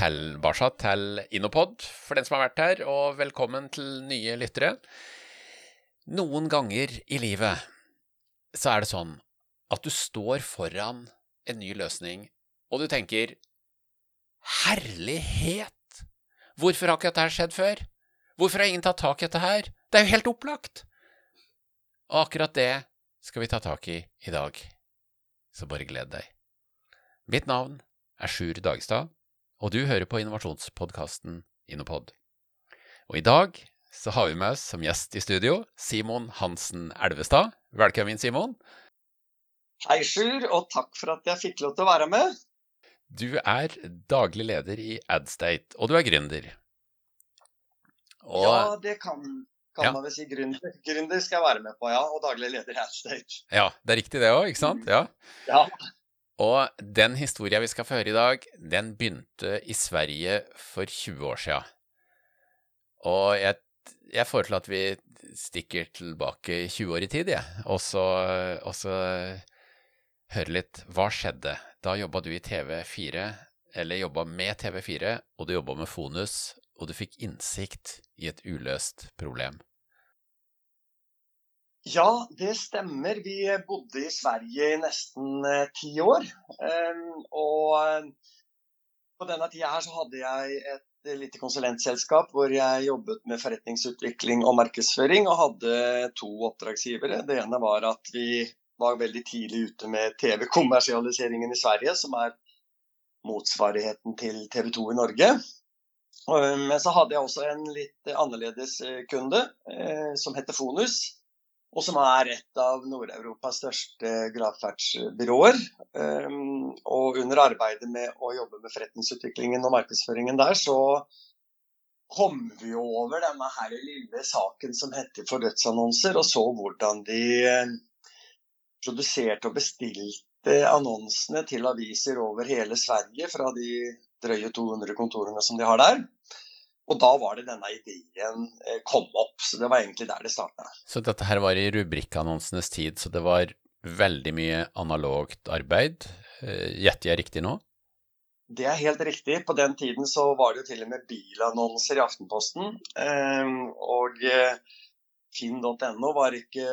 tilbake til Innopod for den som har vært her, og velkommen til nye lyttere. Noen ganger i livet så er det sånn at du står foran en ny løsning, og du tenker Herlighet! Hvorfor har ikke dette skjedd før? Hvorfor har ingen tatt tak i dette her? Det er jo helt opplagt! Og akkurat det skal vi ta tak i i dag. Så bare gled deg. Mitt navn er Sjur Dagstad, og du hører på innovasjonspodkasten Innopod. Og i dag så har vi med oss som gjest i studio Simon Hansen Elvestad. Velkommen, Simon. Hei, Sjur, og takk for at jeg fikk lov til å være med. Du er daglig leder i Adstate, og du er gründer. Og, ja, det kan, kan ja. man vel si. Gründer. gründer skal jeg være med på, ja. Og daglig leder i Adstate. Ja, det er riktig det òg, ikke sant? Ja. ja. Og den historia vi skal få høre i dag, den begynte i Sverige for 20 år sia. Og jeg, jeg, foreslår at vi stikker tilbake 20 år i tid, jeg, ja. og så, og så høre litt hva skjedde. Da jobba du i TV4, eller jobba med TV4, og du jobba med Fonus, og du fikk innsikt i et uløst problem. Ja, det stemmer. Vi bodde i Sverige i nesten eh, ti år. Um, og eh, på denne tida her så hadde jeg et lite konsulentselskap hvor jeg jobbet med forretningsutvikling og markedsføring, og hadde to oppdragsgivere. Det ene var at vi var veldig tidlig ute med TV-kommersialiseringen i Sverige, som er motsvarigheten til TV 2 i Norge. Men så hadde jeg også en litt annerledes eh, kunde som heter Fonus og som er et av Nord-Europas største gravferdsbyråer. Ehm, og under arbeidet med å jobbe med forretningsutviklingen og markedsføringen der, så kom vi over denne her lille saken som heter for dødsannonser, og så hvordan de eh, produserte og bestilte annonsene til aviser over hele Sverige fra de drøye 200 kontorene som de har der. Og da var det denne ideen eh, kom opp, så det var egentlig der det starta. Så dette her var i rubrikkannonsenes tid, så det var veldig mye analogt arbeid? Eh, gjetter jeg riktig nå? Det er helt riktig. På den tiden så var det jo til og med bilannonser i Aftenposten. Eh, og finn.no var ikke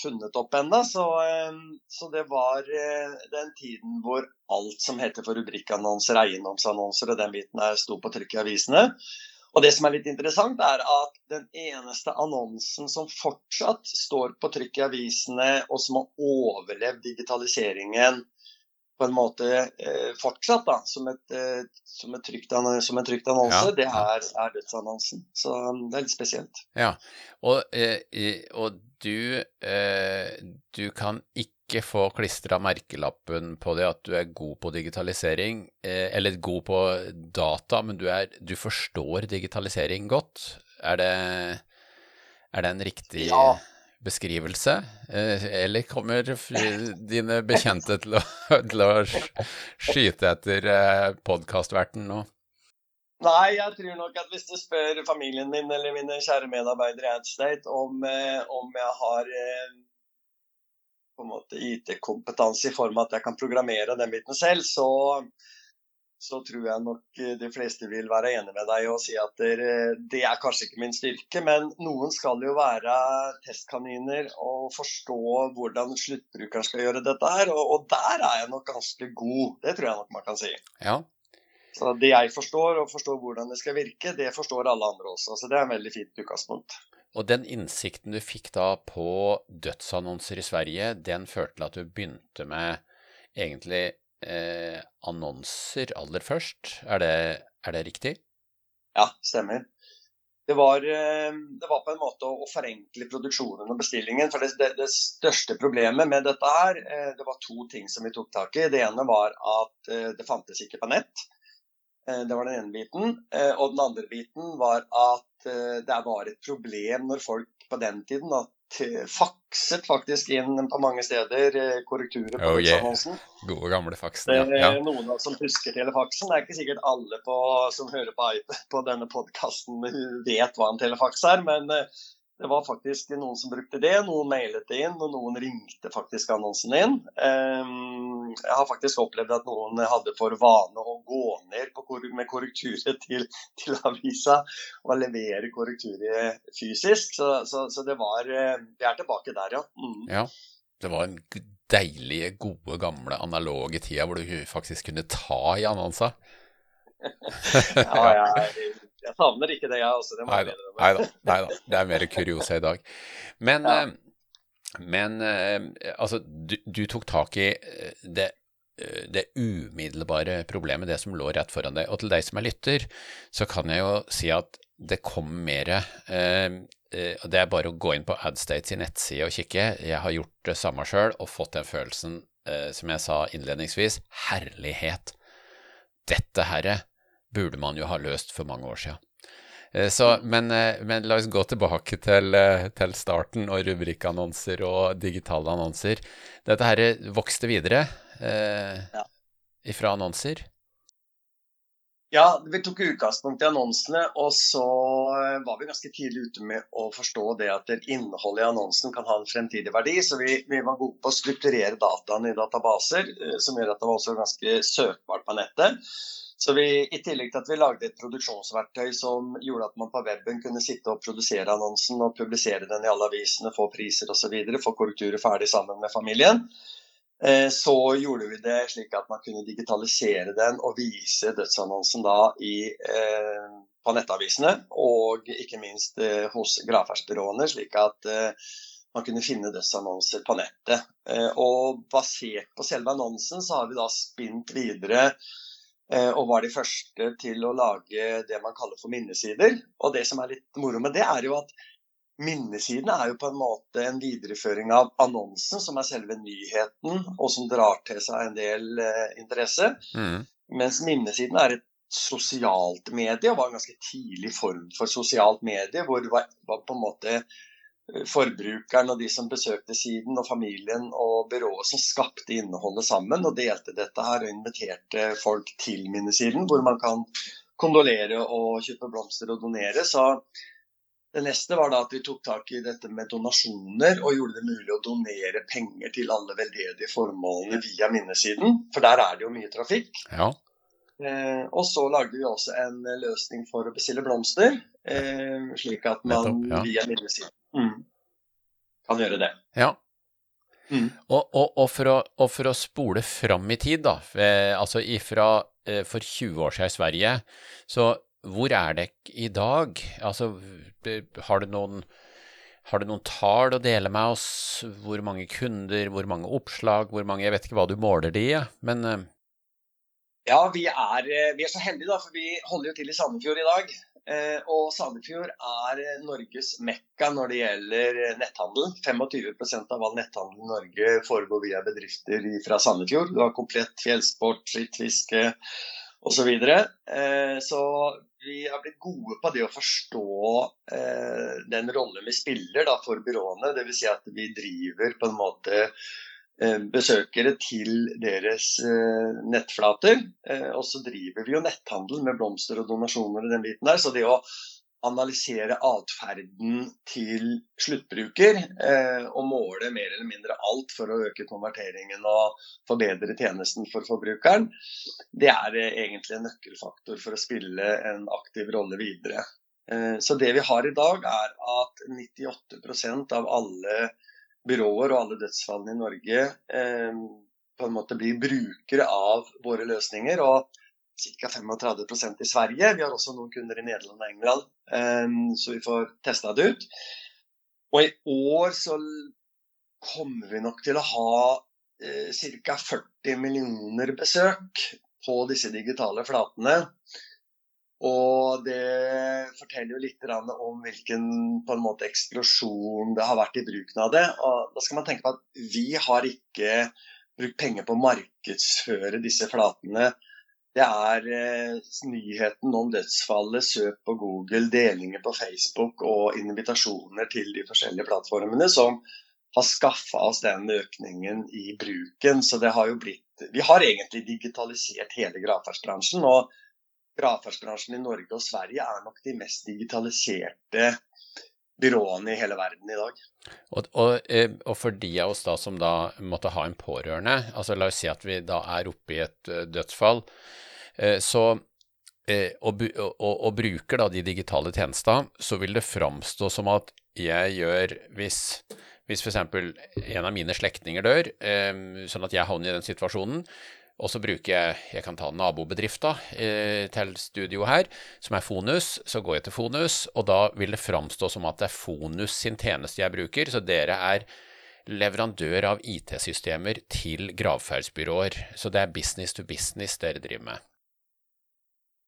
funnet opp ennå, så, så, det var den tiden hvor alt som heter for rubrikkannonser, eiendomsannonser og den biten der sto på trykk i avisene. Og det som er litt interessant, er at den eneste annonsen som fortsatt står på trykk i avisene, og som har overlevd digitaliseringen på en måte eh, fortsatt da, som, et, eh, som, et trykt, som en trygt annonse, ja. det er, er dødsannonsen. Så um, det er litt spesielt. Ja, og, eh, og du, eh, du kan ikke ikke få klistra merkelappen på det at du er god på digitalisering, eh, eller god på data, men du, er, du forstår digitalisering godt. Er det, er det en riktig ja. Beskrivelse? Eh, eller kommer dine bekjente til å, til å skyte etter eh, podkastverten nå? Nei, jeg tror nok at hvis du spør familien min eller mine kjære medarbeidere i AdState om, om jeg har på en måte IT-kompetanse i form av at jeg kan programmere den biten selv, så, så tror jeg nok de fleste vil være enig med deg og si at det, det, er kanskje ikke min styrke. Men noen skal jo være testkaniner og forstå hvordan sluttbrukeren skal gjøre dette her. Og, og, der er jeg nok ganske god. Det tror jeg nok man kan si. Ja. Så det jeg forstår, og forstår hvordan det skal virke, det forstår alle andre også. Så det er en veldig fint utgangspunkt. Og den innsikten du fikk da på dødsannonser i Sverige, den førte til at du begynte med egentlig eh, annonser aller først. Er det, er det, riktig? Ja, stemmer. Det var, eh, det var, på en måte å forenkle produksjonen og bestillingen. For det, det, det, største problemet med dette her, eh, det var to ting som vi tok tak i. Det ene var at eh, det fantes ikke på nett. Det var den ene biten. Og den andre biten var at det var et problem når folk på den tiden da, fakset faktisk inn på mange steder eh, korrekturer på oh, yeah. Gode, gamle faksen, ja. ja. Noen som husker telefaksen. Det er ikke sikkert alle på, som hører på, på denne podkasten vet hva en telefaks er, men, eh, Det var faktisk noen som brukte det, noen mailet det inn, og noen ringte faktisk annonsen inn. Ehm, jeg har faktisk opplevd at noen hadde for vane å gå ned med korrekturet til, til avisa og levere korrekturet fysisk. Så, så, så, det var eh, Vi er tilbake der, ja. Mm. ja. Det var en deilige, gode, gamle analoge tida hvor du faktisk kunne ta i annonsa. ja, jeg, jeg savner ikke det, jeg også. Nei da. Det er mer kuriosa i dag. Men, ja. Eh, men eh, altså, du, du, tok tak i eh, det, det umiddelbare problemet, det som lå rett foran deg. Og til deg som er lytter, så kan jeg jo si at det kommer mer eh, Det er bare å gå inn på Adstates i nettside og kikke. Jeg har gjort det samme sjøl og fått den følelsen, som jeg sa innledningsvis, herlighet. Dette herre burde man jo ha løst for mange år siden. Eh, så, men, eh, men, la oss gå tilbake til, eh, til starten og rubrikkannonser og digitale annonser. Dette her vokste videre eh, ja. ifra annonser? Ja, vi tok utgangspunkt i annonsene, og så var vi ganske tidlig ute med å forstå det at innholdet i annonsen kan ha en fremtidig verdi. Så vi, vi var gode på å strukturere dataene i databaser, som gjør at det var også ganske søkbart på nettet. Så vi, I tillegg til at vi lagde et produksjonsverktøy som gjorde at man på weben kunne sitte og produsere annonsen og publisere den i alle avisene, få priser osv., få korrekturer ferdig sammen med familien, eh, så gjorde vi det slik at man kunne digitalisere den og vise dødsannonsen da i, eh, på nettavisene og ikke minst eh, hos gravferdsbyråene, slik at man kunne finne dødsannonser på nettet. Og basert på selve annonsen så har vi da spint videre Eh, og var de første til å lage det man kaller for minnesider. Og det som er litt moro med det, er jo at minnesidene er jo på en måte en videreføring av annonsen, som er selve nyheten, og som drar til seg en del eh, interesse. Mm. Mens minnesiden er et sosialt medie, og var en ganske tidlig form for sosialt medie, hvor det var, var på en måte forbrukeren og de som besøkte siden, og familien og byrået som skapte innholdet sammen og delte dette her og inviterte folk til minnesiden, hvor man kan kondolere og kjøpe blomster og donere. Så det neste var da at vi tok tak i dette med donasjoner og gjorde det mulig å donere penger til alle veldedige formålene via minnesiden, for der er det jo mye trafikk. Ja. Eh, og så lagde vi også en løsning for å bestille blomster, eh, slik at man Nettopp, ja. via minnesiden Mm. Kan gjøre det. Ja. Mm. Og, og, og, for å, og, for å, spole fram i tid, da, altså ifra eh, for 20 år siden i Sverige, så hvor er dere i dag? Altså, har du noen har du noen tall å dele med oss? Hvor mange kunder, hvor mange oppslag, hvor mange Jeg vet ikke hva du måler de i, men eh, Ja, vi er, eh, vi er, så heldige, da, for vi holder jo til i Sandefjord i dag. Eh, og Sandefjord er Norges mekka når det gjelder netthandel. 25% av all netthandel i Norge foregår via bedrifter fra Sandefjord. Du har komplett fjellsport, skittfiske osv. Så, videre. så vi har blitt gode på det å forstå den rollen vi spiller da, for byråene. Dvs. Si at vi driver på en måte Eh, besøkere til deres eh, nettflater. Eh, og så driver vi jo netthandel med blomster og donasjoner og den biten der. Så det å analysere atferden til sluttbruker og måle mer eller mindre alt for å øke konverteringen og forbedre tjenesten for forbrukeren, det er egentlig en nøkkelfaktor for å spille en aktiv rolle videre. Så det vi har i dag, er at 98% av alle byråer og alle dødsfallene i Norge eh, på en måte blir brukere av våre løsninger. og Ca. 35% i Sverige. Vi har også noen kunder i Nederland og England, eh, så vi får testa det ut. Og i år så kommer vi nok til å ha eh, ca. 40 millioner besøk på disse digitale flatene. Og det forteller jo litt om hvilken måte, eksplosjon det har vært i bruken av det. Og da skal man tenke på at vi har ikke brukt penger på å markedsføre disse flatene. Det er eh, nyheten om dødsfallet, søk på Google, delinger på Facebook og invitasjoner til de forskjellige plattformene som har skaffa oss den økningen i bruken. Så det har jo blitt Vi har egentlig digitalisert hele gravferdsbransjen. og gravferdsbransjen i Norge og Sverige er nok de mest digitaliserte byråene i hele verden i dag. Og, og, eh, og, for de av oss da som da måtte ha en pårørende, altså la oss si at vi da er oppe i et uh, dødsfall, så uh, og, og, og, bruker da de digitale tjenestene, så vil det framstå som at jeg gjør hvis hvis f.eks. en av mine slektninger dør, sånn at jeg havner i den situasjonen, og så bruker jeg jeg kan ta nabobedrifta eh, til studio her, som er Fonus. Så går jeg til Fonus, og da vil det framstå som at det er Fonus sin tjeneste jeg bruker. Så dere er leverandør av IT-systemer til gravferdsbyråer. Så det er business to business dere driver med.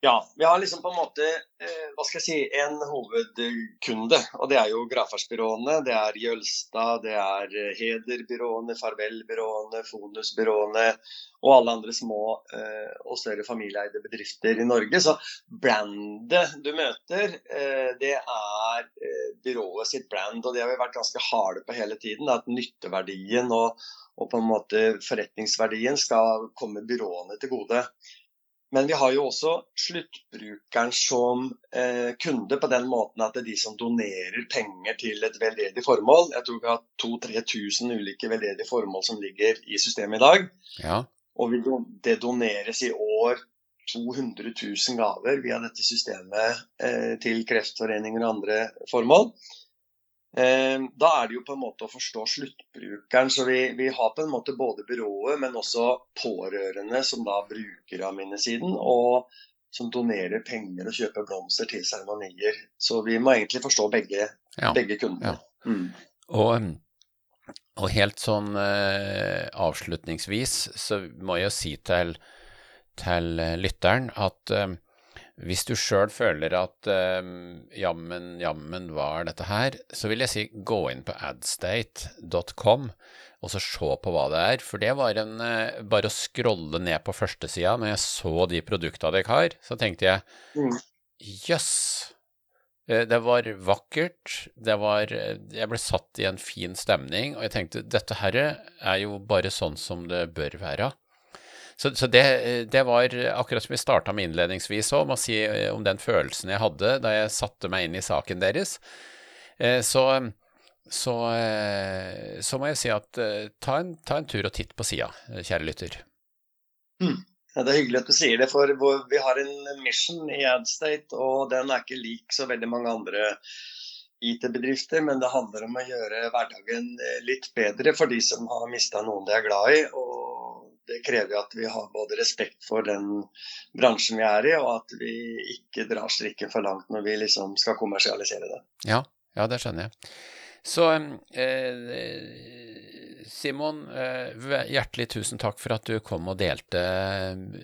Ja, vi har liksom på en måte eh, hva skal jeg si, en hovedkunde. og Det er jo gravferdsbyråene. Det er Jølstad, det er Hederbyråene, Heder-byråene, Farvel-byråene, Fonus-byråene og alle andre små eh, og større familieeide bedrifter i Norge. Så brandet du møter, eh, det er eh, byrået sitt brand. Og det har vi vært ganske harde på hele tiden. At nytteverdien og, og på en måte forretningsverdien skal komme byråene til gode. Men vi har jo også sluttbrukeren som eh, kunde på den måten at det er de som donerer penger til et veldedig formål. Jeg tror vi har 2000-3000 ulike veldedige formål som ligger i systemet i dag. Ja. Og det doneres i år 200 000 gaver via dette systemet eh, til Kreftforeninger og andre formål. Eh, da er det jo på en måte å forstå sluttbrukeren. Så vi, vi, har på en måte både byrået, men også pårørende som da bruker av minnesiden, og som donerer penger og kjøper blomster til seremonier. Så vi må egentlig forstå begge, ja, begge kundene. Ja. Mm. Og, og, helt sånn uh, avslutningsvis så må jeg jo si til, til lytteren at eh, hvis du sjøl føler at um, jammen, jammen var dette her, så vil jeg si gå inn på adstate.com og så se på hva det er. For det var en uh, Bare å scrolle ned på førstesida når jeg så de produkta dere har, så tenkte jeg mm. jøss. Mm. Yes. Det var vakkert, det var Jeg ble satt i en fin stemning, og jeg tenkte dette her er jo bare sånn som det bør være. Så, så det, det, var akkurat som vi starta med innledningsvis òg, med å si eh, om den følelsen jeg hadde da jeg satte meg inn i saken deres. Eh, så, så, eh, så må jeg si at ta en, ta en tur og titt på sida, kjære lytter. Mm. Ja, det er hyggelig at du sier det, for vi har en mission i Adstate, og den er ikke lik så veldig mange andre IT-bedrifter, men det handler om å gjøre hverdagen litt bedre for de som har mista noen de er glad i. og det krever at vi har både respekt for den bransjen vi er i, og at vi ikke drar strikken for langt når vi liksom skal kommersialisere det. Ja, ja det skjønner jeg. Så eh, Simon, eh, hjertelig tusen takk for at du kom og delte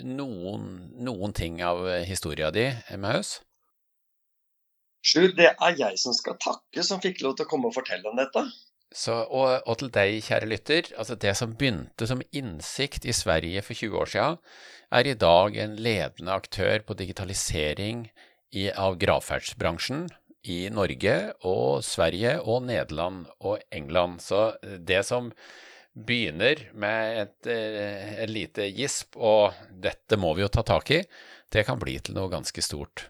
noen, noen ting av historia di med oss. Sjur, det er jeg som skal takke som fikk lov til å komme og fortelle om dette. Så, og, og, til deg, kjære lytter, altså det som begynte som innsikt i Sverige for 20 år siden, er i dag en ledende aktør på digitalisering i, av gravferdsbransjen i Norge og Sverige og Nederland og England. Så det som begynner med et, eh, et lite gisp, og dette må vi jo ta tak i, det kan bli til noe ganske stort.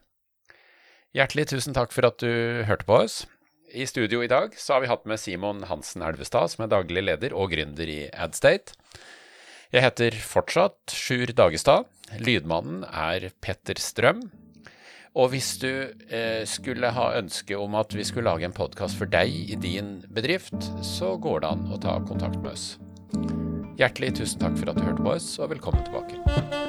Hjertelig tusen takk for at du hørte på oss. I studio i dag så har vi hatt med Simon Hansen Elvestad, som er daglig leder og gründer i Adstate. Jeg heter fortsatt Sjur Dagestad. Lydmannen er Petter Strøm. Og hvis du eh, skulle ha ønske om at vi skulle lage en podkast for deg i din bedrift, så går det an å ta kontakt med oss. Hjertelig tusen takk for at du hørte på oss, og velkommen tilbake.